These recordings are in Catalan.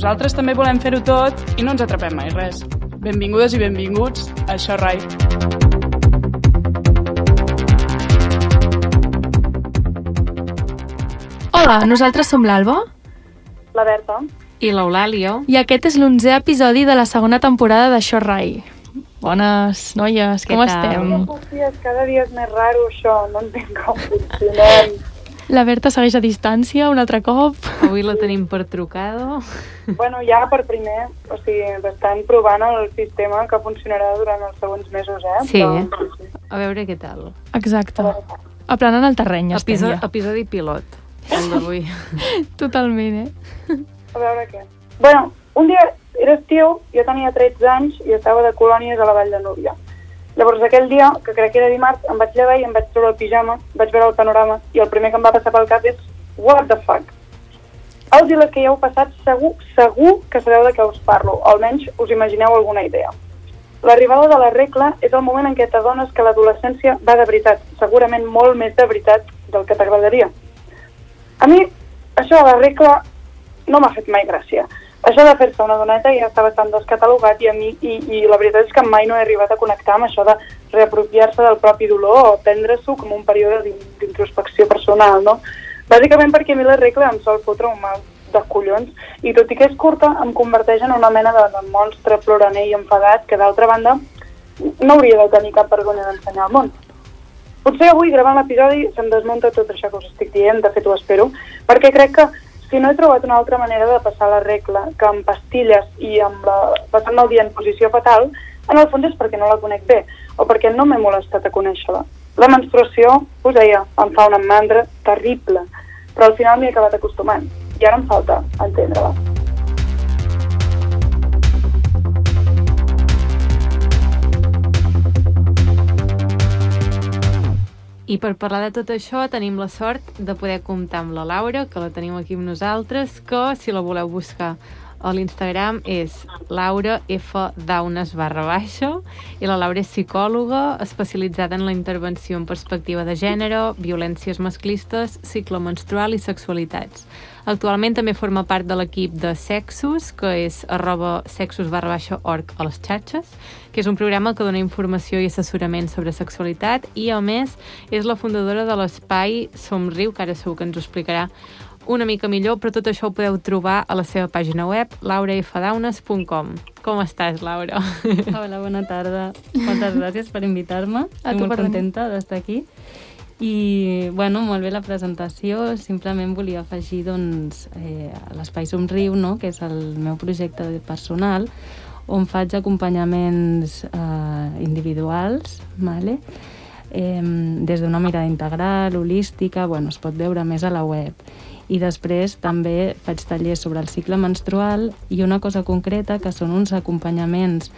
nosaltres també volem fer-ho tot i no ens atrapem mai res. Benvingudes i benvinguts a Això Rai. Hola, nosaltres som l'Alba La Berta. I l'Eulàlia. i aquest és l'onzè episodi de la segona temporada d'Això Rai. Bones, noies, Què com tal? estem? Hòsties, cada dia és més raro això, no entenc com funcionem. La Berta segueix a distància un altre cop. Avui la tenim per trucado. bueno, ja per primer, o sigui, estan provant el sistema que funcionarà durant els següents mesos, eh? Sí. Però, sí. A veure què tal. Exacte. Aplanant el terreny, estem Episodi, ja. episodi pilot, el d'avui. Totalment, eh? A veure què. Bueno, un dia era estiu, jo tenia 13 anys i estava de colònies a la Vall de Núria. Llavors aquell dia, que crec que era dimarts, em vaig llevar i em vaig treure el pijama, vaig veure el panorama i el primer que em va passar pel cap és what the fuck. Els i les que ja heu passat segur, segur que sabeu de què us parlo, o almenys us imagineu alguna idea. L'arribada de la regla és el moment en què t'adones que l'adolescència va de veritat, segurament molt més de veritat del que t'agradaria. A mi, això de la regla no m'ha fet mai gràcia. Això de fer-se una doneta ja està bastant descatalogat i a mi, i, i la veritat és que mai no he arribat a connectar amb això de reapropiar-se del propi dolor o prendre-s'ho com un període d'in- d'introspecció personal, no? Bàsicament perquè a mi la regla em sol fotre un mal de collons i tot i que és curta em converteix en una mena de, de monstre ploraner i enfadat que d'altra banda no hauria de tenir cap vergonya d'ensenyar al món. Potser avui, gravant l'episodi, se'm desmunta tot això que us estic dient, de fet ho espero, perquè crec que si no he trobat una altra manera de passar la regla que amb pastilles i amb la, passant el dia en posició fatal, en el fons és perquè no la conec bé o perquè no m'he molestat a conèixer-la. La menstruació, us deia, em fa una mandra terrible, però al final m'hi he acabat acostumant i ara em falta entendre-la. I per parlar de tot això tenim la sort de poder comptar amb la Laura, que la tenim aquí amb nosaltres, que si la voleu buscar a l'Instagram és Laura F. Daunes barra baixa i la Laura és psicòloga especialitzada en la intervenció en perspectiva de gènere, violències masclistes, cicle menstrual i sexualitats. Actualment també forma part de l'equip de Sexus, que és arroba sexus barra baixa org a les xarxes, que és un programa que dona informació i assessorament sobre sexualitat i, a més, és la fundadora de l'espai Somriu, que ara segur que ens ho explicarà una mica millor, però tot això ho podeu trobar a la seva pàgina web, laurafdaunes.com. Com estàs, Laura? Hola, bona tarda. Moltes gràcies per invitar-me. Estic molt per contenta d'estar aquí. I, bueno, molt bé la presentació. Simplement volia afegir, doncs, eh, l'Espai Somriu, no?, que és el meu projecte personal, on faig acompanyaments eh, individuals, vale? eh, des d'una mirada integral, holística, bueno, es pot veure més a la web. I després també faig tallers sobre el cicle menstrual i una cosa concreta que són uns acompanyaments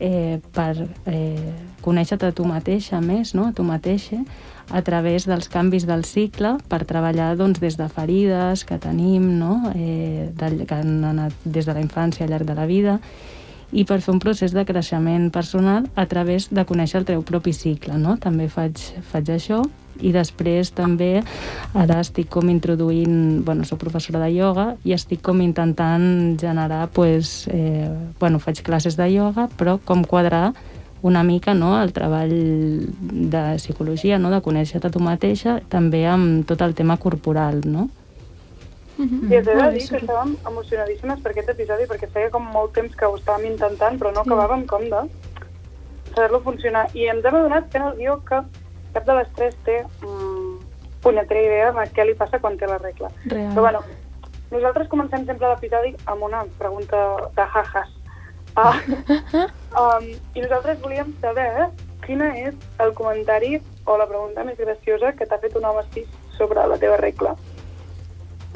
eh, per eh, conèixer-te a tu mateixa més, no? a tu mateixa, a través dels canvis del cicle per treballar doncs, des de ferides que tenim, no? eh, del, que han anat des de la infància al llarg de la vida, i per fer un procés de creixement personal a través de conèixer el teu propi cicle, no? També faig, faig això i després també ara estic com introduint, bueno, soc professora de ioga i estic com intentant generar, pues, eh, bueno, faig classes de ioga, però com quadrar una mica no, el treball de psicologia, no, de conèixer-te tu mateixa, també amb tot el tema corporal, no? I us he de dir que estàvem emocionadíssimes per aquest episodi perquè feia com molt temps que ho estàvem intentant però no acabàvem com de saber-lo funcionar. I ens hem adonat fent el guió que cap de les tres té mm, punyetera idea de què li passa quan té la regla. Real. Però bueno, nosaltres comencem sempre l'episodi amb una pregunta de jajas. Ah, um, I nosaltres volíem saber quina és el comentari o la pregunta més graciosa que t'ha fet un home cis sobre la teva regla.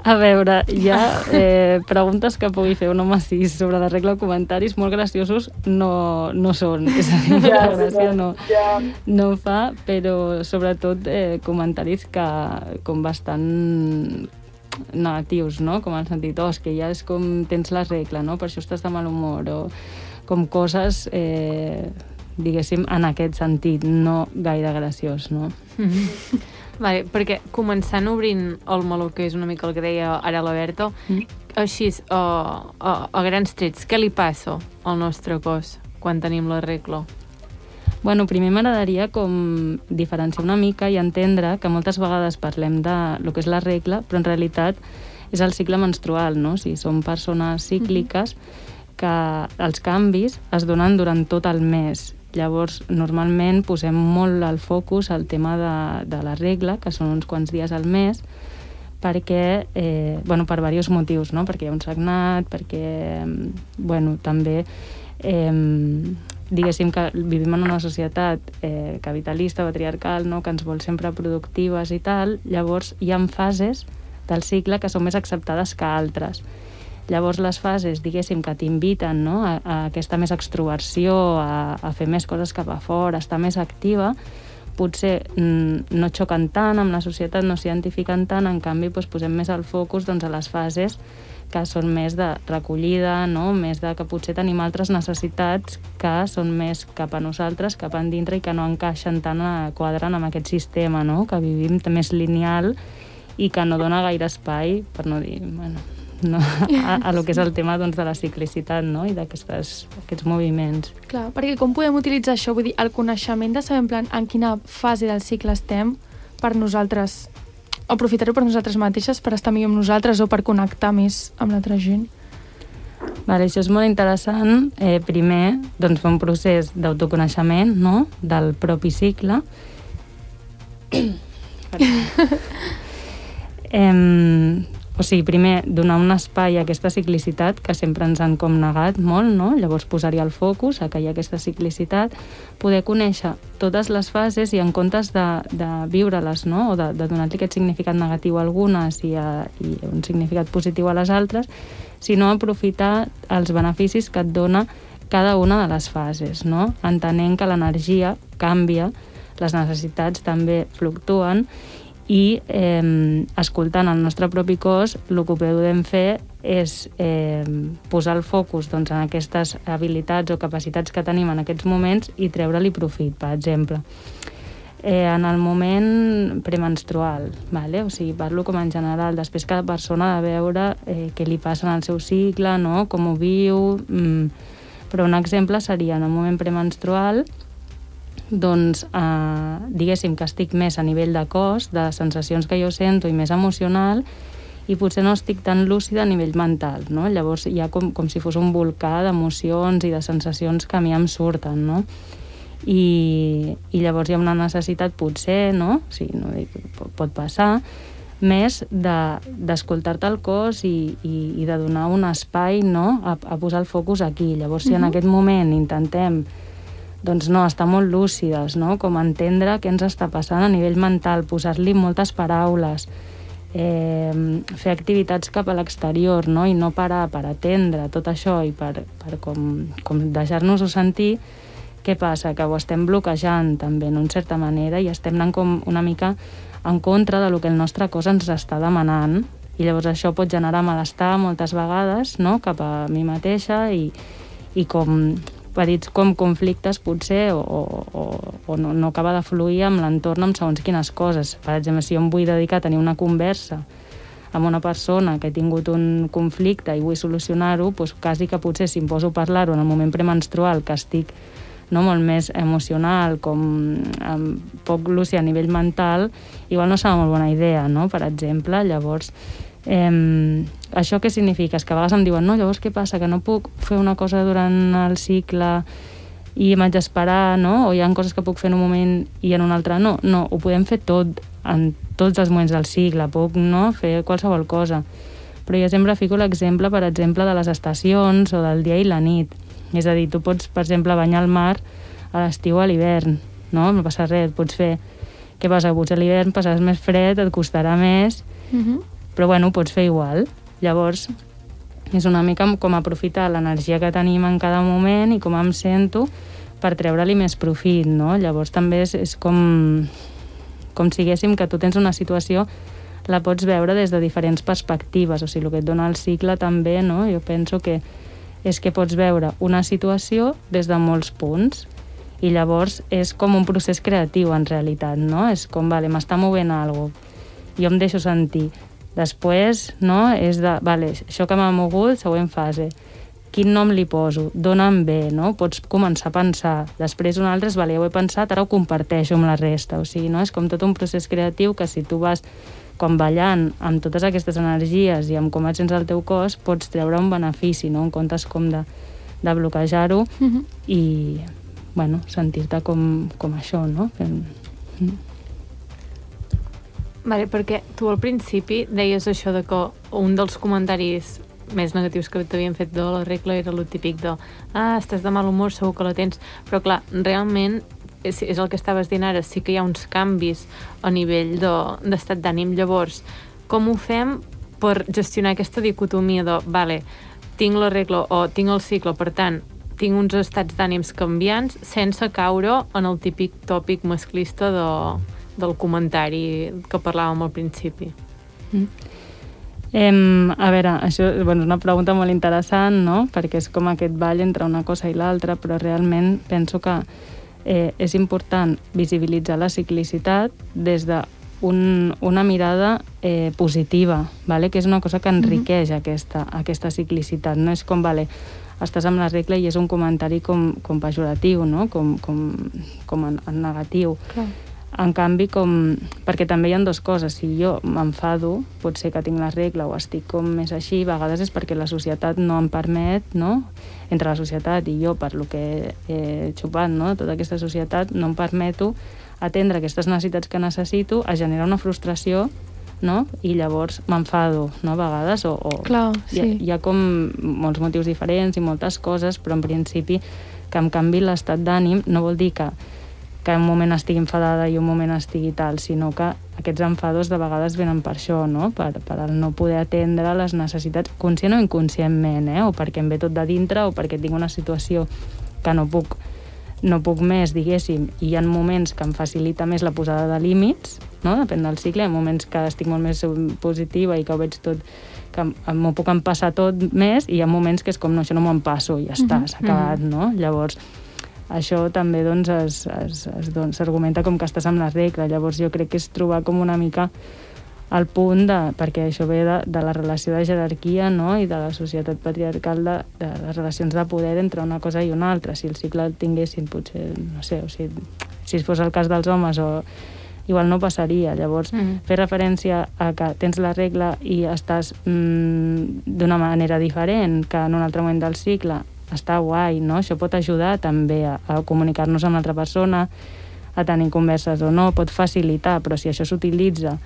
A veure, hi ha eh, preguntes que pugui fer un home cis sobre la regla o comentaris molt graciosos no, no són. És a dir, Ja, la gràcia no, ja. no fa, però sobretot eh, comentaris que com bastant negatius, no? Com en sentit, oh, que ja és com tens la regla, no? Per això estàs de mal humor, o com coses, eh, diguéssim, en aquest sentit, no gaire graciós, no? Vale, perquè començant obrint el meló, que és una mica el que deia ara la Berta, mm. així, a, a, a grans trets, què li passa al nostre cos quan tenim la regla? Bueno, primer m'agradaria com diferenciar una mica i entendre que moltes vegades parlem de lo que és la regla, però en realitat és el cicle menstrual, no? Si som persones cícliques, que els canvis es donen durant tot el mes. Llavors, normalment posem molt el focus al tema de, de la regla, que són uns quants dies al mes, perquè, eh, bueno, per diversos motius, no? Perquè hi ha un sagnat, perquè, bueno, també eh, diguéssim que vivim en una societat eh, capitalista, patriarcal, no? que ens vol sempre productives i tal, llavors hi ha fases del cicle que són més acceptades que altres. Llavors les fases, diguéssim, que t'inviten no? a, a aquesta més extroversió, a, a fer més coses cap a fora, a estar més activa, potser mm, no xoquen tant amb la societat, no s'identifiquen tant, en canvi doncs, posem més el focus doncs, a les fases que són més de recollida, no? més de que potser tenim altres necessitats que són més cap a nosaltres, cap endintre i que no encaixen tant a quadren amb aquest sistema no? que vivim més lineal i que no dona gaire espai, per no dir, bueno, no, a, a lo que és el tema doncs, de la ciclicitat no? i d'aquests moviments. Clar, perquè com podem utilitzar això? Vull dir, el coneixement de saber en, plan, en quina fase del cicle estem per nosaltres aprofitar-ho per nosaltres mateixes, per estar millor amb nosaltres o per connectar més amb l'altra gent. Vale, això és molt interessant. Eh, primer, doncs, fer un procés d'autoconeixement no? del propi cicle. eh, o sigui, primer, donar un espai a aquesta ciclicitat que sempre ens han com negat molt, no? Llavors posaria el focus a que hi ha aquesta ciclicitat, poder conèixer totes les fases i en comptes de, de viure-les, no? O de, de donar-li aquest significat negatiu a algunes i, a, i un significat positiu a les altres, sinó aprofitar els beneficis que et dona cada una de les fases, no? Entenent que l'energia canvia, les necessitats també fluctuen i eh, escoltant el nostre propi cos el que podem fer és eh, posar el focus doncs, en aquestes habilitats o capacitats que tenim en aquests moments i treure-li profit, per exemple. Eh, en el moment premenstrual, vale? o sigui, parlo com en general, després cada persona ha de veure eh, què li passa en el seu cicle, no? com ho viu, mm, però un exemple seria en el moment premenstrual, doncs eh, diguéssim que estic més a nivell de cos, de sensacions que jo sento i més emocional, i potser no estic tan lúcida a nivell mental, no? Llavors hi ha com, com si fos un volcà d'emocions i de sensacions que a mi em surten, no? I, i llavors hi ha una necessitat potser, no? Sí, no dic, pot passar, més d'escoltar-te de, el cos i, i, i de donar un espai no? a, a posar el focus aquí. Llavors, si uh -huh. en aquest moment intentem doncs no, estar molt lúcides, no? com entendre què ens està passant a nivell mental, posar-li moltes paraules, eh, fer activitats cap a l'exterior no? i no parar per atendre tot això i per, per com, com deixar-nos-ho sentir, què passa? Que ho estem bloquejant també en una certa manera i estem anant com una mica en contra de lo que el nostre cos ens està demanant i llavors això pot generar malestar moltes vegades no? cap a mi mateixa i, i com petits com conflictes potser o, o, o no, no acaba de fluir amb l'entorn amb segons quines coses. Per exemple, si jo em vull dedicar a tenir una conversa amb una persona que he tingut un conflicte i vull solucionar-ho, doncs quasi que potser si em poso a parlar-ho en el moment premenstrual que estic no, molt més emocional, com amb poc lúcia a nivell mental, igual no serà molt bona idea, no? per exemple. Llavors, Eh, això què significa? És que a vegades em diuen no, llavors què passa? Que no puc fer una cosa durant el cicle i m'haig d'esperar, no? O hi ha coses que puc fer en un moment i en un altre no. No, ho podem fer tot en tots els moments del cicle, puc no? fer qualsevol cosa. Però jo sempre fico l'exemple, per exemple, de les estacions o del dia i la nit. És a dir, tu pots, per exemple, banyar el mar a l'estiu o a l'hivern, no? No passa res, pots fer... Què passa? Potser a l'hivern passaràs més fred, et costarà més, uh mhm. -huh però bueno, ho pots fer igual. Llavors, és una mica com aprofitar l'energia que tenim en cada moment i com em sento per treure-li més profit, no? Llavors també és, és com, com siguéssim que tu tens una situació la pots veure des de diferents perspectives, o sigui, el que et dona el cicle també, no? Jo penso que és que pots veure una situació des de molts punts I llavors és com un procés creatiu, en realitat, no? És com, vale, m'està movent alguna cosa, jo em deixo sentir. Després, no?, és de, vale, això que m'ha mogut, següent fase. Quin nom li poso? Dóna'm bé, no? Pots començar a pensar. Després un altre és, vale, ja ho he pensat, ara ho comparteixo amb la resta. O sigui, no? És com tot un procés creatiu que si tu vas com ballant amb totes aquestes energies i amb com et sents el teu cos, pots treure un benefici, no? En comptes com de, de bloquejar-ho uh Mhm. -huh. i, bueno, sentir-te com, com això, no? Fent... Vale, perquè tu al principi deies això de que un dels comentaris més negatius que t'havien fet de la regla era el típic de ah, estàs de mal humor, segur que la tens. Però clar, realment és, és el que estaves dient ara, sí que hi ha uns canvis a nivell de- d'estat de, d'ànim. Llavors, com ho fem per gestionar aquesta dicotomia de vale, tinc la regla o tinc el cicle, per tant tinc uns estats d'ànims canviants sense caure en el típic tòpic masclista de, del comentari que parlàvem al principi. Em, a veure, això bueno, és una pregunta molt interessant, no? perquè és com aquest ball entre una cosa i l'altra, però realment penso que eh, és important visibilitzar la ciclicitat des de un, una mirada eh, positiva, vale? que és una cosa que enriqueix mm -hmm. aquesta, aquesta ciclicitat. No és com, vale, estàs amb la regla i és un comentari com, com pejoratiu, no? com, com, com en, en negatiu. Clar. En canvi, com... perquè també hi ha dues coses. Si jo m'enfado, pot ser que tinc la regla o estic com més així, a vegades és perquè la societat no em permet, no? Entre la societat i jo, per lo que he xupat, no? Tota aquesta societat, no em permeto atendre aquestes necessitats que necessito, a generar una frustració no? i llavors m'enfado, no? a vegades, o, o Clar, hi, ha, sí. hi ha com molts motius diferents i moltes coses, però en principi que em canvi l'estat d'ànim no vol dir que, que un moment estigui enfadada i un moment estigui tal, sinó que aquests enfados de vegades venen per això, no? per, per el no poder atendre les necessitats, conscient o inconscientment, eh? o perquè em ve tot de dintre o perquè tinc una situació que no puc no puc més, diguéssim, i hi ha moments que em facilita més la posada de límits, no? depèn del cicle, hi ha moments que estic molt més positiva i que ho veig tot, que m'ho puc empassar tot més, i hi ha moments que és com, no, això no m'ho empasso, i ja està, s'ha acabat, no? Llavors, això també doncs, es, es, es, doncs, s'argumenta com que estàs amb la regla, llavors jo crec que és trobar com una mica el punt de, perquè això ve de, de la relació de jerarquia no? i de la societat patriarcal de, de les relacions de poder entre una cosa i una altra. Si el cicle el tinguessin, potser, no sé, o si, si fos el cas dels homes o igual no passaria. Llavors, Mm. fer referència a que tens la regla i estàs mm, d'una manera diferent que en un altre moment del cicle, està guai, no? Això pot ajudar també a, a comunicar-nos amb l'altra persona, a tenir converses o no, pot facilitar, però si això s'utilitza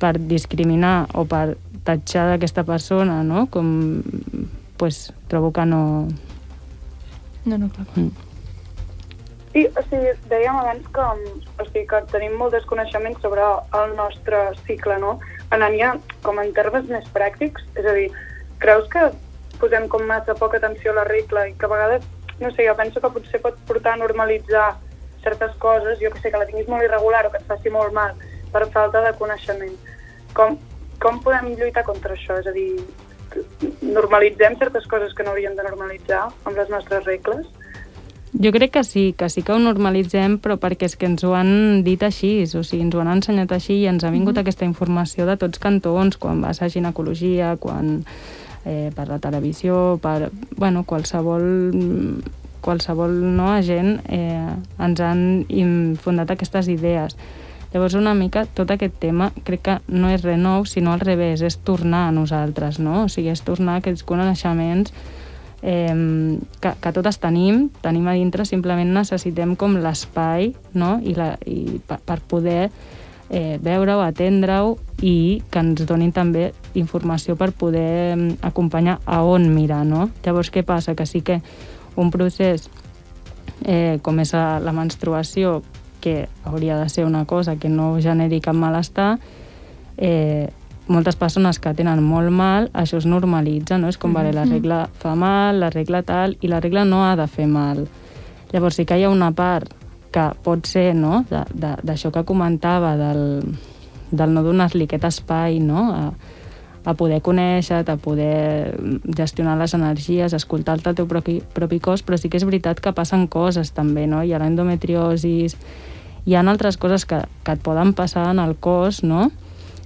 per discriminar o per tatxar d'aquesta persona, no? Com, pues, trobo que no... No, no, clar. Mm. Sí, o sigui, dèiem abans que, o sigui, que tenim molt desconeixement sobre el nostre cicle, no? Anant ja com en termes més pràctics, és a dir, creus que posem com massa poca atenció a la regla i que a vegades, no sé, jo penso que potser pot portar a normalitzar certes coses, jo que sé, que la tinguis molt irregular o que et faci molt mal per falta de coneixement. Com, com podem lluitar contra això? És a dir, normalitzem certes coses que no hauríem de normalitzar amb les nostres regles? Jo crec que sí, que sí que ho normalitzem, però perquè és que ens ho han dit així, o sigui, ens ho han ensenyat així i ens ha vingut mm -hmm. aquesta informació de tots cantons, quan vas a ginecologia, quan eh, per la televisió, per, bueno, qualsevol qualsevol no, agent eh, ens han fundat aquestes idees. Llavors, una mica, tot aquest tema crec que no és res nou, sinó al revés, és tornar a nosaltres, no? O sigui, és tornar a aquests coneixements eh, que, que totes tenim, tenim a dintre, simplement necessitem com l'espai no? I, la, i per, per poder eh, veure-ho, atendre-ho i que ens donin també informació per poder em, acompanyar a on mirar, no? Llavors, què passa? Que sí que un procés eh, com és la la menstruació, que hauria de ser una cosa que no generi cap malestar, eh, moltes persones que tenen molt mal, això es normalitza, no? És com, vale, la regla fa mal, la regla tal, i la regla no ha de fer mal. Llavors sí que hi ha una part que pot ser, no?, d'això que comentava, del, del no donar-li aquest espai, no?, a, a poder conèixer-te, a poder gestionar les energies, escoltar-te el teu propi, propi cos, però sí que és veritat que passen coses també, no? Hi ha l'endometriosis, hi ha altres coses que, que et poden passar en el cos, no?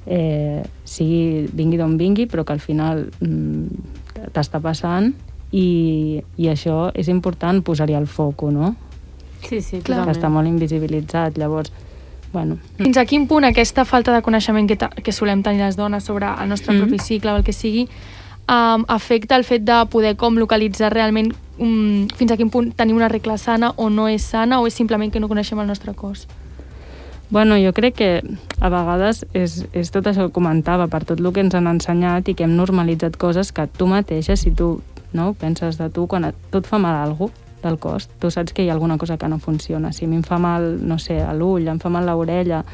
Eh, sigui vingui d'on vingui, però que al final mm, t'està passant i, i això és important posar-hi el foco, no? Sí, sí, Clar. Que està molt invisibilitzat, llavors, bueno... Fins a quin punt aquesta falta de coneixement que, que solem tenir les dones sobre el nostre Mm. propi cicle o el que sigui um, afecta el fet de poder com localitzar realment um, fins a quin punt tenir una regla sana o no és sana o és simplement que no coneixem el nostre cos? Bueno, jo crec que a vegades és, és tot això que comentava, per tot el que ens han ensenyat i que hem normalitzat coses que tu mateixa, si tu no, penses de tu, quan et, tu et fa mal algú del cos, tu saps que hi ha alguna cosa que no funciona. Si a mi em fa mal, no sé, a l'ull, em fa mal l'orella,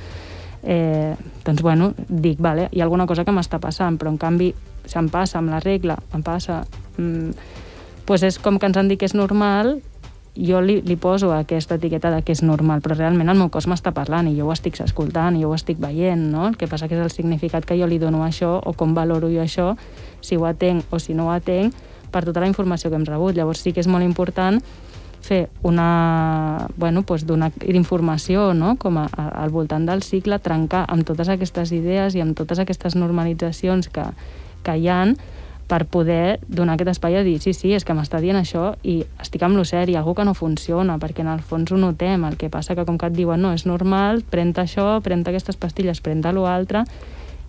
eh, doncs bueno, dic, vale, hi ha alguna cosa que m'està passant, però en canvi se'm passa amb la regla, em passa... Mm, pues és com que ens han dit que és normal jo li, li poso aquesta etiqueta de que és normal, però realment el meu cos m'està parlant i jo ho estic escoltant i jo ho estic veient, no? El que passa que és el significat que jo li dono a això o com valoro jo això, si ho atenc o si no ho atenc, per tota la informació que hem rebut. Llavors sí que és molt important fer una, bueno, doncs donar informació no? com a, a, al voltant del cicle, trencar amb totes aquestes idees i amb totes aquestes normalitzacions que, que hi han per poder donar aquest espai a dir sí, sí, és que m'està dient això i estic amb lo cert, hi ha alguna que no funciona perquè en el fons ho notem, el que passa que com que et diuen no, és normal, pren-te això, pren-te aquestes pastilles, pren-te l'altre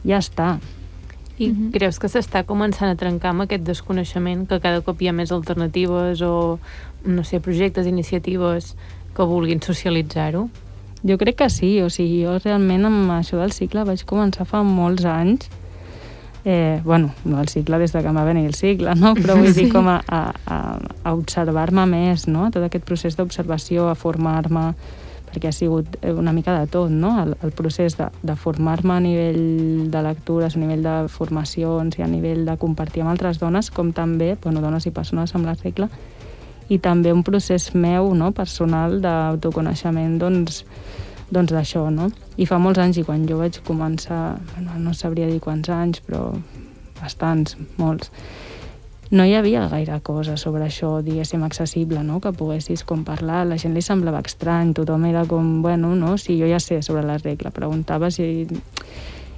ja està. I Mhm. creus que s'està començant a trencar amb aquest desconeixement, que cada cop hi ha més alternatives o, no sé, projectes, iniciatives que vulguin socialitzar-ho? Jo crec que sí, o sigui, jo realment amb això del cicle vaig començar fa molts anys, eh, bueno, no el cicle des de que em va venir el cicle, no? però vull dir com a, a, a, a observar-me més, no? tot aquest procés d'observació, a formar-me, perquè ha sigut eh, una mica de tot, no? el, el procés de, de formar-me a nivell de lectures, a nivell de formacions i a nivell de compartir amb altres dones, com també, bueno, dones i persones amb la regla, i també un procés meu, no?, personal d'autoconeixement, doncs, doncs d'això, no? I fa molts anys, i quan jo vaig començar, bueno, no sabria dir quants anys, però bastants, molts, no hi havia gaire cosa sobre això, diguéssim, accessible, no?, que poguessis com parlar, la gent li semblava estrany, tothom era com, bueno, no, sí, jo ja sé sobre la regla, preguntava si...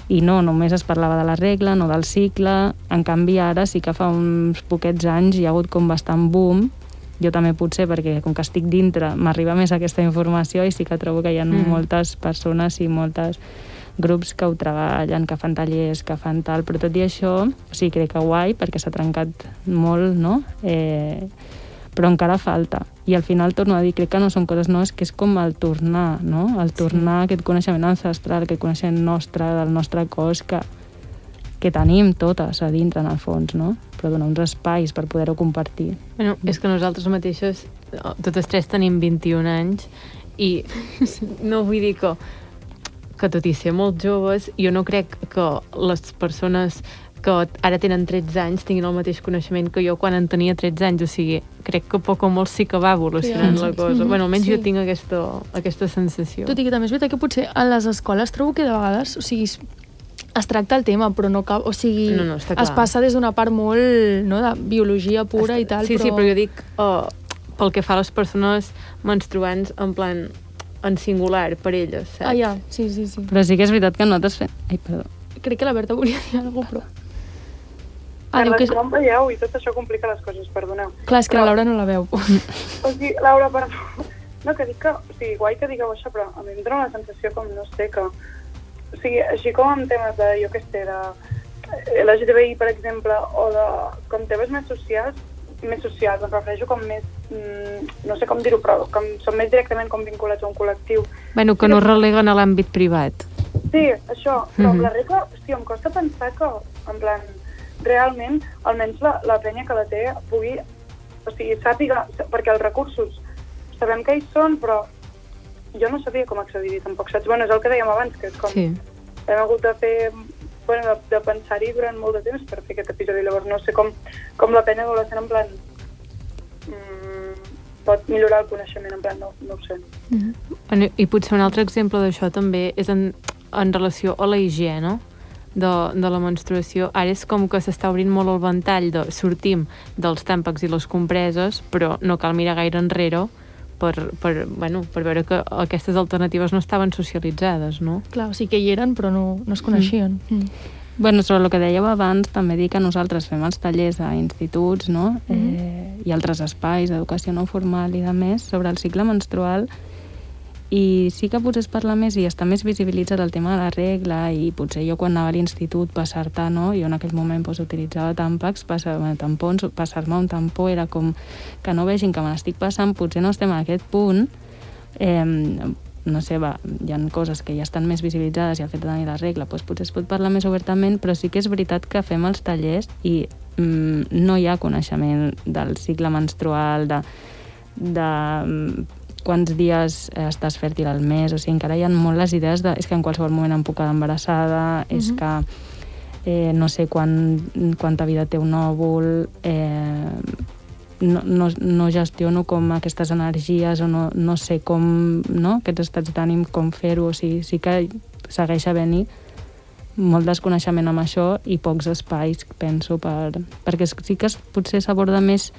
I no, només es parlava de la regla, no del cicle, en canvi ara sí que fa uns poquets anys hi ha hagut com bastant boom. Jo també potser perquè com que estic dintre m'arriba més aquesta informació i sí que trobo que hi ha mm. moltes persones i moltes grups que ho treballen, que fan tallers, que fan tal, però tot i això, o sigui, crec que guai, perquè s'ha trencat molt, no? Eh, però encara falta. I al final torno a dir, crec que no són coses noves, que és com el tornar, no? El tornar sí. aquest coneixement ancestral, aquest coneixement nostre, del nostre cos, que, que tenim totes a dintre, en el fons, no? Però donar uns espais per poder-ho compartir. Bueno, és que nosaltres mateixes, totes tres tenim 21 anys i no vull dir que, que tot i ser molt joves, jo no crec que les persones que ara tenen 13 anys tinguin el mateix coneixement que jo quan en tenia 13 anys, o sigui, crec que poc o molt sí que va evolucionant Sí, la cosa. mhm, Bueno, almenys sí. jo tinc aquesta, aquesta sensació. Tot i que també és veritat que potser a les escoles trobo que de vegades, o sigui, es, tracta el tema, però no cal, o sigui, No, no, està es passa des d'una part molt no, de biologia pura i tal, sí, però... sí, però jo dic uh, pel que fa a les persones menstruants en plan en singular per elles, saps? Ah, ja, sí, sí, sí. Però sí que és veritat que nosaltres fem... Ai, perdó. Crec que la Berta volia dir alguna cosa, però... Ah, diu Carles, que... no em veieu i tot això complica les coses, perdoneu. Clar, és que la Laura no la veu. O sigui, Laura, per... No, que dic que... O sigui, guai que digueu això, però a mi em dóna la sensació com, no sé, que... O sigui, així com en temes de, jo què sé, de LGTBI, per exemple, o de... com temes més socials, més socials, em refereixo com més... Mm, no sé com dir-ho, però com són més directament com vinculats a un col·lectiu. Bueno, que no es releguen a l'àmbit privat. Sí, això, però Mhm. amb la regla, hòstia, em costa pensar que, en plan, realment, almenys la, la penya que la té pugui, o sigui, sàpiga, perquè els recursos sabem que hi són, però jo no sabia com accedir-hi tampoc, saps? Bueno, és el que dèiem abans, que és com Sí. hem hagut de fer, bueno, de, de pensar-hi durant molt de temps per fer aquest episodi, llavors no sé com, com la penya adolescent, en plan, mm, pot millorar el coneixement, en plan, no, no ho sé. Bueno, I potser un altre exemple d'això també és en, en relació a la higiene. de, de la menstruació, ara és com que s'està obrint molt el ventall de sortim dels tàmpacs i les compreses, però no cal mirar gaire enrere per, per, bueno, per veure que aquestes alternatives no estaven socialitzades, no? Clar, o sigui que hi eren però no, no es coneixien. Mm. Mm. Bueno, sobre el que dèieu abans, també dic que nosaltres fem els tallers a instituts no? Mm -hmm. eh, i altres espais d'educació no formal i de més sobre el cicle menstrual i sí que potser es parla més i està més visibilitzat el tema de la regla i potser jo quan anava a l'institut passar-te, no? jo en aquell moment pues, utilitzava tàmpacs, passar, tampons, passar-me un tampó era com que no vegin que me l'estic passant, potser no estem en aquest punt eh, no sé, va, hi ha coses que ja estan més visibilitzades i el fet de tenir la regla doncs potser es pot parlar més obertament, però sí que és veritat que fem els tallers i mm, no hi ha coneixement del cicle menstrual, de, de mm, quants dies estàs fèrtil al mes, o sigui, encara hi ha molt les idees de és que en qualsevol moment em puc quedar embarassada, mm -hmm. és que eh, no sé quan, quanta vida té un òvul, eh, no, no, no gestiono com aquestes energies o no, no sé com, no? aquests estats d'ànim, com fer-ho, o sigui, sí que segueix havent-hi molt desconeixement amb això i pocs espais, penso, per, perquè sí que es, potser s'aborda més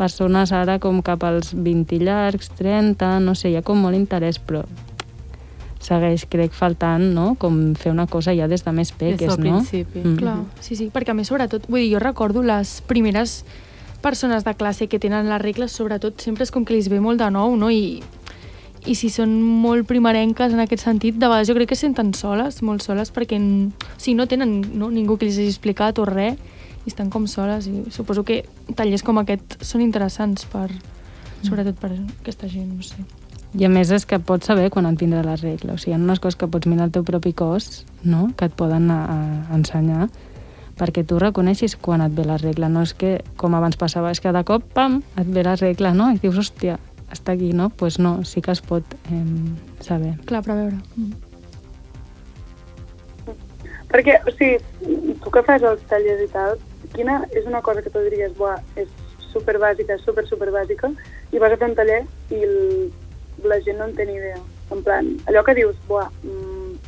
persones ara com cap als 20 llargs, 30, no sé, hi ha com molt interès, però segueix, crec, faltant, no?, com fer una cosa ja des de més peques, des del no? principi. Mm. Clar, sí, sí, perquè a més, sobretot, vull dir, jo recordo les primeres persones de classe que tenen les regles, sobretot, sempre és com que els ve molt de nou, no?, i, i si són molt primerenques en aquest sentit, de vegades jo crec que senten soles, molt soles, perquè o sigui, no tenen no, ningú que els hagi explicat o res, i estan com soles, i suposo que tallers com aquest són interessants per, sobretot per aquesta gent, no sé. I a més és que pots saber quan et vindrà la regla. O sigui, hi ha unes coses que pots mirar el teu propi cos, no?, que et poden a, a ensenyar, perquè tu reconeixis quan et ve la regla. No és que, com abans passava, és que de cop, pam, et ve la regla, no? I dius, hòstia, està aquí, no? Doncs pues no, sí que es pot eh, saber. Clar, però a veure... Mm. Perquè, o sigui, tu que fas els tallers i tal, quina és una cosa que tu diries, buah, és super bàsica, super, super bàsica, i vas a fer un taller i el, la gent no en té ni idea. En plan, allò que dius, buah, mm,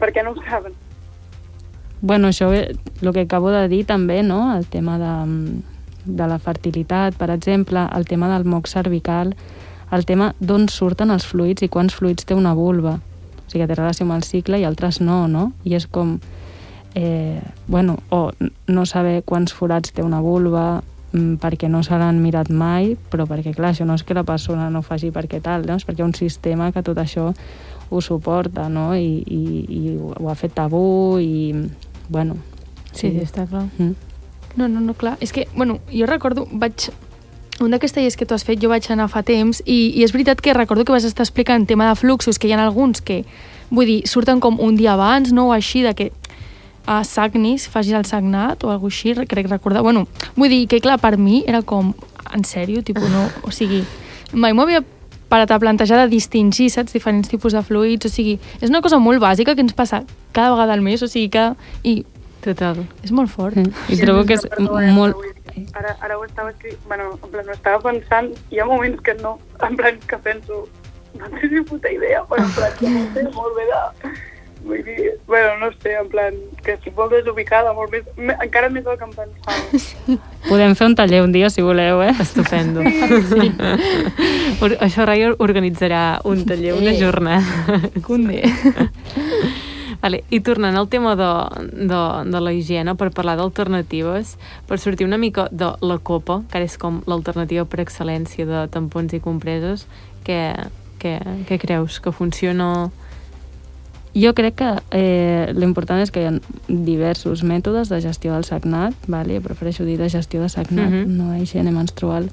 per què no ho saben? Bueno, això, el que acabo de dir també, no?, el tema de, de la fertilitat, per exemple, el tema del moc cervical, el tema d'on surten els fluids i quants fluids té una vulva. O sigui, que té relació amb el cicle i altres no, no? I és com, eh, bueno, o no saber quants forats té una vulva, mm, perquè no se l'han mirat mai, però perquè, clar, això no és que la persona no faci perquè tal, no? és perquè hi ha un sistema que tot això ho suporta, no? I, i, i ho ha fet tabú i, bueno... Sí, sí està clar. Mm. No, no, no, clar. És que, bueno, jo recordo, vaig... Un d'aquests tallers que tu has fet, jo vaig anar fa temps, i, i és veritat que recordo que vas estar explicant tema de fluxos, que hi ha alguns que, vull dir, surten com un dia abans, no?, o així, de que a sagnis, facis el sagnat o alguna així, crec recordar. Bueno, vull dir que, clar, per mi era com, en sèrio, tipus, no, o sigui, mai m'ho havia parat a plantejar de distingir, saps, diferents tipus de fluids, o sigui, és una cosa molt bàsica que ens passa cada vegada al mes, o sigui que... I Total. és molt fort. Mm. I trobo que és molt... Ara, ara ho estava escrit... Bueno, en plan, ho estava pensant, hi ha moments que no, en plan, que penso, no tinc ni puta idea, però en plan, que no sé molt bé de... Vull dir, bueno, no sé, en plan, que estic molt desubicada, molt més, me, encara més del que em pensava. Sí. Podem fer un taller un dia, si voleu, eh? Estupendo. Sí. Or això Rai organitzarà un taller, una Eh. jornada. Cunde. Vale, I tornant al tema de, de, de la higiene, per parlar d'alternatives, per sortir una mica de la copa, que ara és com l'alternativa per excel·lència de tampons i compreses, què, què, què creus? Que funciona... Jo crec que eh, l'important és que hi ha diversos mètodes de gestió del sagnat, vale? prefereixo dir de gestió de sagnat, Mhm. no de higiene menstrual.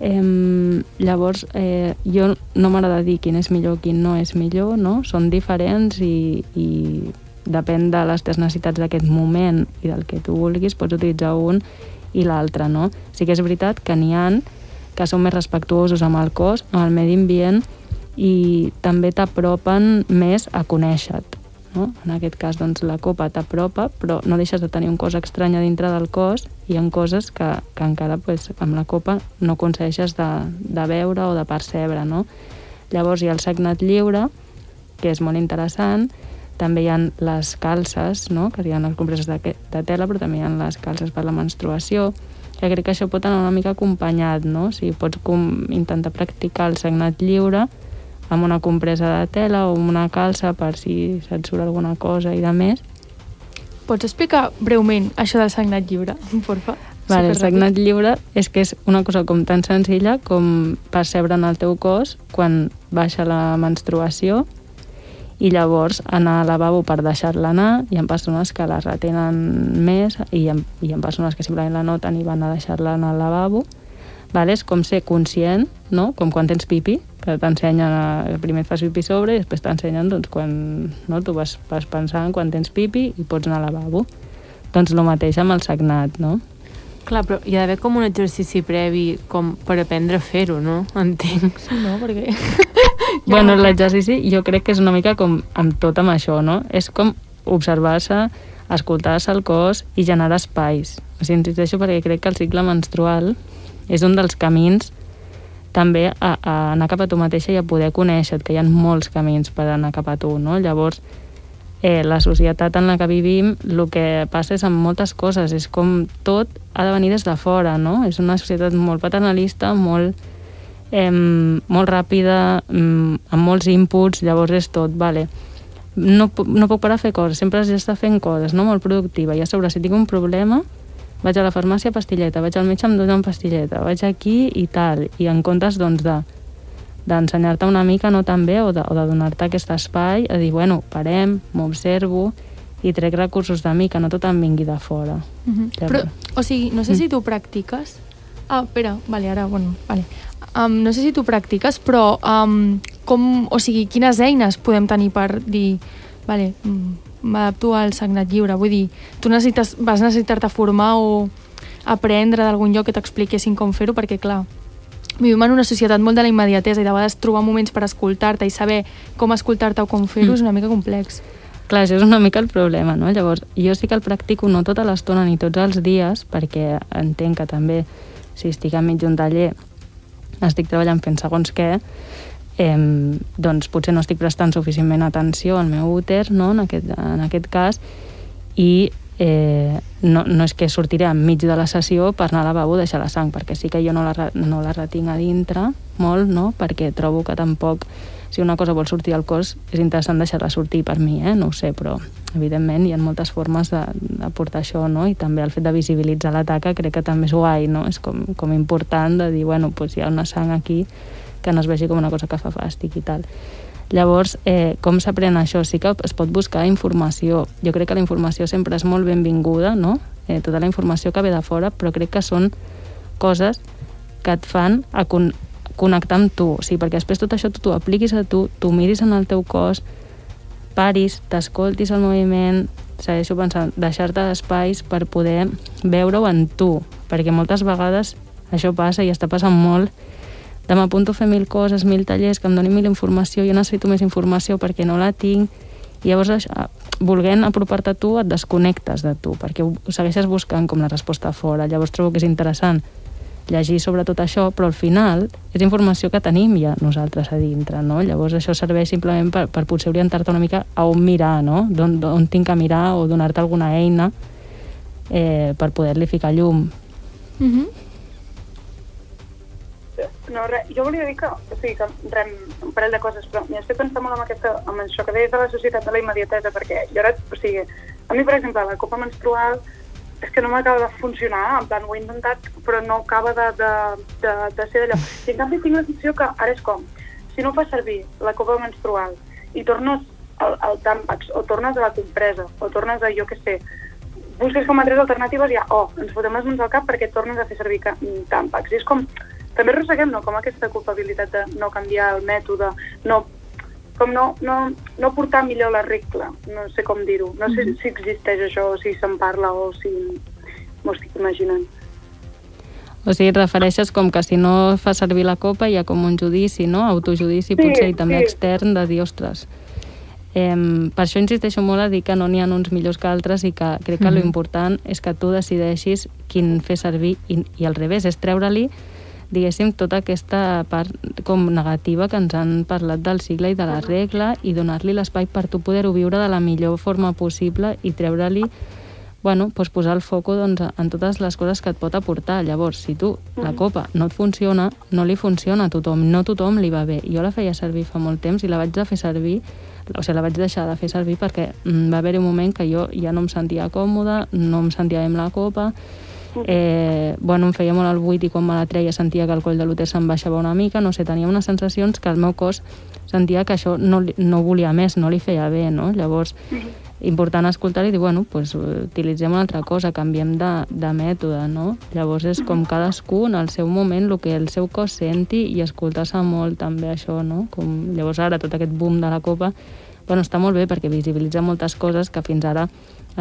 Eh, llavors, eh, jo no m'agrada dir quin és millor, quin no és millor, no? Són diferents i, i depèn de les teves necessitats d'aquest moment i del que tu vulguis, pots utilitzar un i l'altre, no? Sí que és veritat que n'hi han que són més respectuosos amb el cos, amb el medi ambient i també t'apropen més a conèixer-te. No? En aquest cas, doncs, la copa t'apropa, però no deixes de tenir un cos estrany dintre del cos i hi ha coses que, que encara pues, amb la copa no aconsegueixes de, de veure o de percebre. No? Llavors hi ha el sagnat lliure, que és molt interessant, també hi ha les calces, no? que hi ha les compreses de, de tela, però també hi ha les calces per la menstruació, que crec que això pot anar una mica acompanyat, no? O sigui, pots com intentar practicar el sagnat lliure amb una compresa de tela o amb una calça per si se't surt alguna cosa i de més. Pots explicar breument això del sagnat lliure, porfa? Vale, el sagnat lliure és que és una cosa com tan senzilla com percebre en el teu cos quan baixa la menstruació i llavors anar al lavabo per deixar-la anar. Hi ha persones que la retenen més i hi ha, hi ha persones que simplement la noten i van a deixar-la anar al lavabo. Vale? És com ser conscient, no? com quan tens pipi, que t'ensenyen, primer et fas pipi sobre i després t'ensenyen doncs, quan no? tu vas, vas pensant quan tens pipi i pots anar al lavabo. Doncs el mateix amb el sagnat, no? Clar, però hi ha d'haver com un exercici previ com per aprendre a fer-ho, no? Entenc. Sí, no? Perquè... Bueno, l'exercici jo crec que és una mica com amb tot amb això, no? És com observar-se, escoltar-se el cos i generar espais. O sigui, insisteixo perquè crec que el cicle menstrual és un dels camins també a, a anar cap a tu mateixa i a poder conèixer que hi ha molts camins per anar cap a tu, no? Llavors, eh, la societat en la que vivim el que passa és amb moltes coses, és com tot ha de venir des de fora, no? És una societat molt paternalista, molt eh, molt ràpida, amb molts inputs, llavors és tot, vale. No, no puc parar a fer coses, sempre has d'estar fent coses, no? molt productiva, i a sobre si tinc un problema vaig a la farmàcia pastilleta, vaig al metge em donen pastilleta, vaig aquí i tal, i en comptes doncs de d'ensenyar-te una mica no tan bé o de, o de donar-te aquest espai a dir, bueno, parem, m'observo i trec recursos de mi, que no tot em vingui de fora. -huh. Ja Però, o sigui, no sé si tu practiques... Ah, espera, vale, ara, bueno, vale. Um, no sé si tu practiques, però um, com, o sigui, quines eines podem tenir per dir, vale, mm, m'adapto al sagnat lliure? Vull dir, tu necessites, vas necessitar-te formar o aprendre d'algun lloc que t'expliquessin com fer-ho, perquè, clar, vivim en una societat molt de la immediatesa i de vegades trobar moments per escoltar-te i saber com escoltar-te o com fer-ho Mm. és una mica complex. Clar, això és una mica el problema, no? Llavors, jo sí que el practico no tota l'estona ni tots els dies, perquè entenc que també, si estic enmig d'un taller, estic treballant fent segons què, eh, doncs potser no estic prestant suficientment atenció al meu úter, no?, en aquest, en aquest cas, i eh, no, no és que sortiré enmig de la sessió per anar al lavabo a deixar la sang, perquè sí que jo no la, no la retinc a dintre molt, no?, perquè trobo que tampoc si una cosa vol sortir al cos, és interessant deixar-la sortir per mi, eh? no ho sé, però evidentment hi ha moltes formes de, de portar això, no? i també el fet de visibilitzar la taca crec que també és guai, no? és com, com important de dir, bueno, pues hi ha una sang aquí que no es vegi com una cosa que fa fàstic i tal. Llavors, eh, com s'aprèn això? Sí que es pot buscar informació. Jo crec que la informació sempre és molt benvinguda, no? Eh, tota la informació que ve de fora, però crec que són coses que et fan a con connectar amb tu. O sigui, perquè després tot això tu t'ho apliquis a tu, tu miris en el teu cos, paris, t'escoltis el moviment, segueixo pensant, deixar-te espais per poder veure-ho en tu, perquè moltes vegades això passa i està passant molt de m'apunto a fer mil coses, mil tallers, que em donin mil informació, jo necessito més informació perquè no la tinc, i llavors això, volent apropar-te a tu et desconnectes de tu, perquè ho segueixes buscant com la resposta fora, llavors trobo que és interessant llegir sobre tot això, però al final és informació que tenim ja nosaltres a dintre, no? Llavors això serveix simplement per, per potser orientar-te una mica a on mirar, no? D'on tinc que mirar o donar-te alguna eina eh, per poder-li ficar llum. Uh -huh. No, res, jo volia dir que, o sigui, que res, un parell de coses, però m'hi estic pensant molt en, aquesta, en això que deies de la societat de la immediatesa, perquè jo ara, o sigui, a mi, per exemple, la copa menstrual és que no m'acaba de funcionar, en plan, ho he intentat, però no acaba de, de, de, de ser d'allò. I en canvi tinc la sensació que ara és com, si no fas servir la copa menstrual i tornes al, al tàmpax, o tornes a la compresa, o tornes a, jo què sé, busques com a tres alternatives i ja, oh, ens fotem les mans al cap perquè tornes a fer servir tàmpacs. I és com, també arrosseguem, no?, com aquesta culpabilitat de no canviar el mètode, no, com no, no, no portar millor la regla, no sé com dir-ho. No sé si existeix això, o si se'n parla, o si m'ho estic imaginant. O sigui, et refereixes com que si no fa servir la copa hi ha com un judici, no? Autojudici Sí, potser i també sí. extern de dir, ostres... Eh, per això insisteixo molt a dir que no n'hi ha uns millors que altres i que crec que mm Mhm. lo important és que tu decideixis quin fer servir i, i al revés, és treure-li diguéssim, tota aquesta part com negativa que ens han parlat del cicle i de la regla i donar-li l'espai per tu poder-ho viure de la millor forma possible i treure-li bueno, doncs posar el foco doncs, en totes les coses que et pot aportar. Llavors, si tu, la copa, no et funciona, no li funciona a tothom, no a tothom li va bé. Jo la feia servir fa molt temps i la vaig de fer servir o sigui, la vaig deixar de fer servir perquè mm, va haver un moment que jo ja no em sentia còmoda, no em sentia bé amb la copa, eh, bueno, em feia molt el buit i quan me la treia sentia que el coll de l'úter se'n baixava una mica, no sé, tenia unes sensacions que el meu cos sentia que això no, no volia més, no li feia bé, no? Llavors, important escoltar i dir, bueno, pues, utilitzem una altra cosa, canviem de, de mètode, no? Llavors és com cadascú en el seu moment, el que el seu cos senti i escoltar-se molt també això, no? Com, llavors ara tot aquest boom de la copa, bueno, està molt bé perquè visibilitza moltes coses que fins ara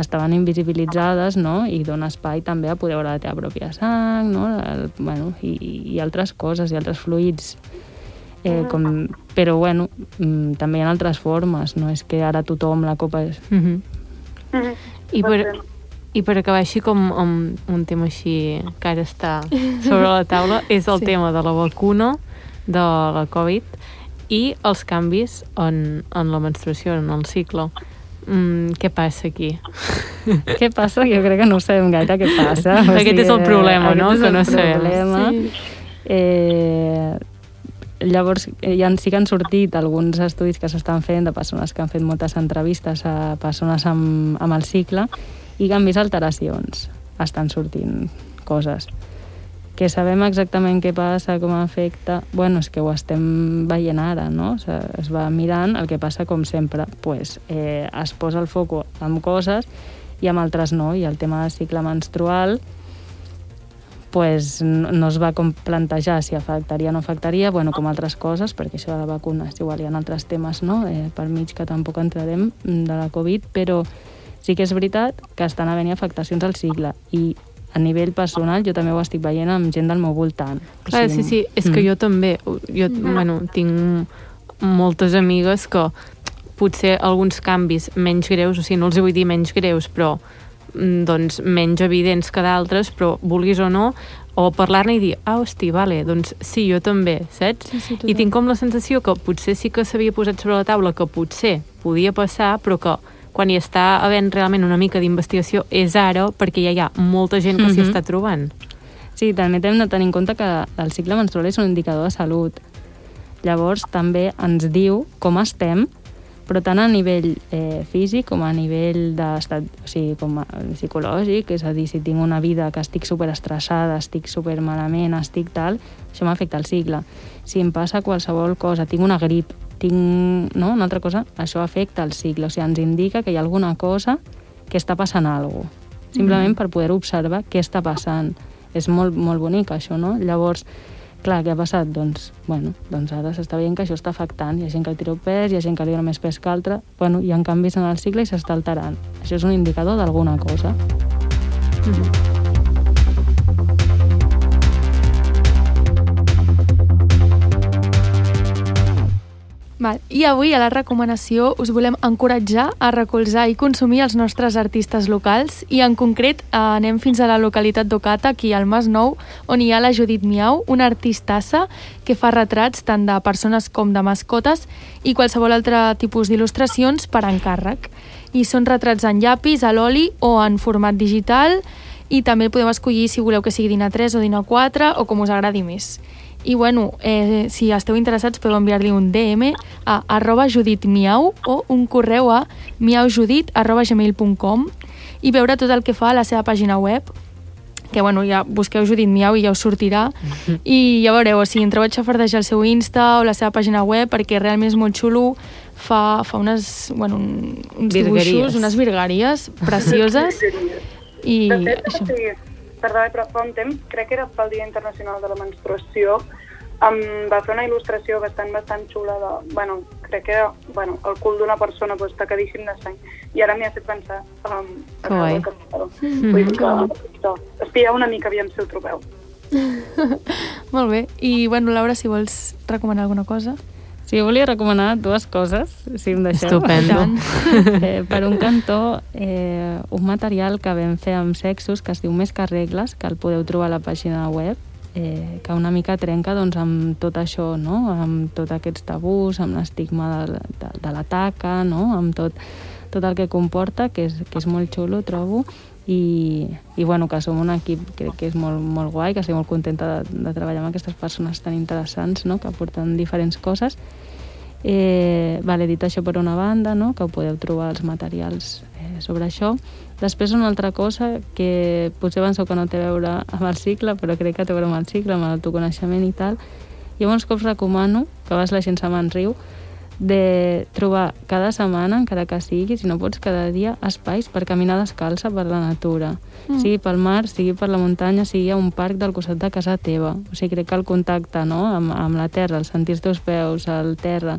estaven invisibilitzades, no? I dona espai també a poder veure la teva pròpia sang, no? El, bueno, i, i altres coses, i altres fluids eh, com, però bueno, mm, també hi ha altres formes, no és que ara tothom la copa és... Mm -hmm. Mm -hmm. I per, I per acabar així com amb un tema així que ara està sobre la taula, és el Sí. sí. tema de la vacuna, de la Covid, i els canvis en, en la menstruació, en el cicle. Mm, què passa aquí? Què passa? Jo crec que no sabem gaire què passa. Aquest és el problema, no? Que no sabem. problema. Sí. Eh, llavors, eh, ja sí que han sortit alguns estudis que s'estan fent de persones que han fet moltes entrevistes a persones amb, amb el cicle i que han vist alteracions. Estan sortint coses. Que sabem exactament què passa, com afecta... Bueno, és que ho estem veient ara, no? Es va mirant, el que passa, com sempre, pues, eh, es posa el foco en coses i amb altres no. I el tema del cicle menstrual, pues, no, no es va com plantejar si afectaria o no afectaria, bueno, com altres coses, perquè això de la vacuna és igual, hi ha altres temes no? eh, per mig que tampoc entrarem mm, de la Covid, però sí que és veritat que estan havent afectacions al cicle i a nivell personal jo també ho estic veient amb gent del meu voltant. O Clar, sí, sí, és que mm. jo també, jo, bueno, tinc moltes amigues que potser alguns canvis menys greus, o sigui, no els vull dir menys greus, però mm, doncs menys evidents que d'altres, però vulguis o no, o parlar-ne i dir, ah, hosti, vale, doncs sí, jo també, saps? Sí, sí, I tinc com la sensació que potser sí que s'havia posat sobre la taula que potser podia passar, però que quan hi està havent realment una mica d'investigació és ara perquè ja hi ha molta gent que s'hi Mhm. està trobant. Sí, també hem de tenir en compte que el cicle menstrual és un indicador de salut. Llavors, també ens diu com estem, però tant a nivell eh, físic com a nivell d'estat o sigui, com a, psicològic, és a dir, si tinc una vida que estic superestressada, estic super malament, estic tal, això m'afecta el cicle. Si em passa qualsevol cosa, tinc una grip, tinc no, una altra cosa, això afecta el cicle, o sigui, ens indica que hi ha alguna cosa que està passant alguna cosa. Simplement per poder observar què està passant. És molt, molt bonic, això, no? Llavors, clar, què ha passat? Doncs, bueno, doncs ara s'està veient que això està afectant. Hi ha gent que tira pes, hi ha gent que li dona més pes que altra. Bueno, hi ha canvis en el cicle i s'està alterant. Això és un indicador d'alguna cosa. Val. I avui a la recomanació us volem encoratjar a recolzar i consumir els nostres artistes locals i en concret eh, anem fins a la localitat d'Ocata, aquí al Mas Nou, on hi ha la Judit Miau, una artistassa que fa retrats tant de persones com de mascotes i qualsevol altre tipus d'il·lustracions per encàrrec. I són retrats en llapis, a l'oli o en format digital i també podeu escollir si voleu que sigui DIN A3 o DIN A4 o com us agradi més. I bueno, eh, si esteu interessats podeu enviar-li un DM a arroba juditmiau o un correu a miaujudit arroba gmail.com i veure tot el que fa a la seva pàgina web que bueno, ja busqueu Judit Miau i ja us sortirà i ja veureu, o sigui, entreu a xafardejar el seu Insta o la seva pàgina web perquè realment és molt xulo fa, fa unes, bueno, un, uns Virgueries. dibuixos, unes virgueries precioses i De fet, això. sigui, perdó, però fa un temps, crec que era pel Dia Internacional de la Menstruació, em va fer una il·lustració bastant, bastant xula de, bueno, crec que era, bueno, el cul d'una persona pues, tacadíssim de sang. I ara m'hi ha fet pensar um, Que guai. Vull dir que, això, espieu una mica, aviam si ho trobeu. Molt bé. I bueno, Laura, si vols recomanar alguna cosa. Sí, jo volia recomanar dues coses, si em deixeu. Estupendo. Eh, per un cantó, eh, un material que vam fer amb sexos que es diu Més que regles, que el podeu trobar a la pàgina web eh, que una mica trenca doncs, amb tot això, no? amb tots aquests tabús, amb l'estigma de, de, de la taca, no? amb tot, tot el que comporta, que és, que és molt xulo, trobo, i, i bueno, que som un equip crec que és molt, molt guai, que estic molt contenta de, de treballar amb aquestes persones tan interessants no? que aporten diferents coses eh, vale, dit això per una banda no? que podeu trobar els materials sobre això després una altra cosa que potser penseu que no té a veure amb el cicle però crec que té a veure amb el cicle, amb l'autoconeixement i tal jo molts cops recomano que vas la gent se me'n riu de trobar cada setmana, encara que sigui, si no pots cada dia, espais per caminar descalça per la natura. Mm. Sigui pel mar, sigui per la muntanya, sigui a un parc del costat de casa teva. O sigui, crec que el contacte no? amb, amb la terra, el sentir els teus peus, el terra,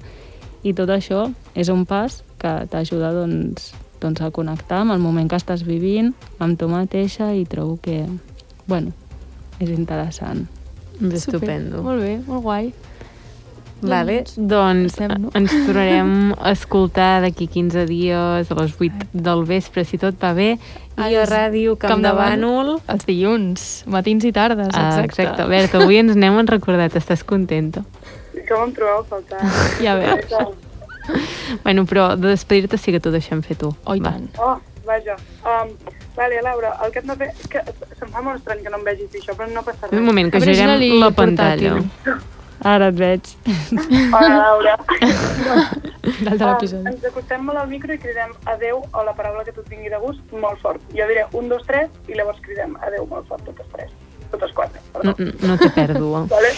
i tot això és un pas que t'ajuda doncs, doncs, a connectar amb el moment que estàs vivint, amb tu mateixa, i trobo que, bueno, és interessant. És estupendo. Molt bé, molt guai. Vale, Doncs, doncs ens tornarem a escoltar d'aquí 15 dies a les 8 del vespre, si tot va bé, i a Ràdio Camp, Camp de Bànol. Els dilluns, matins i tardes, Ah, exacte. exacte. Berta, avui ens n'hem recordat, estàs contenta? Com em trobeu a faltar? Ja veus. Bueno, però de despedir-te sí que t'ho deixem fer tu. Oh, i Va. tant. Oh, vaja. Um, vale, Laura, el que hem de fer... És que se'm fa molt estrany que no em vegis dir això, però no passa res. Un moment, que girem la el pantalla. Ara et veig. Hola, Laura. Dalt de Ah, l'episodi. ens acostem molt al micro i cridem adeu o la paraula que tu et vingui de gust molt fort. Jo diré un, dos, tres i llavors cridem adeu molt fort totes tres. Totes quatre, No, perdó. no té pèrdua. Vale?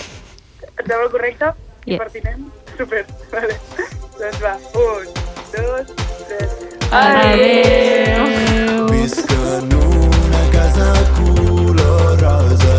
Et sembla correcte? I Yes. pertinent? Super, vale. Doncs va, un, dos, tres. Adéu! Adéu. Visc en una casa color rosa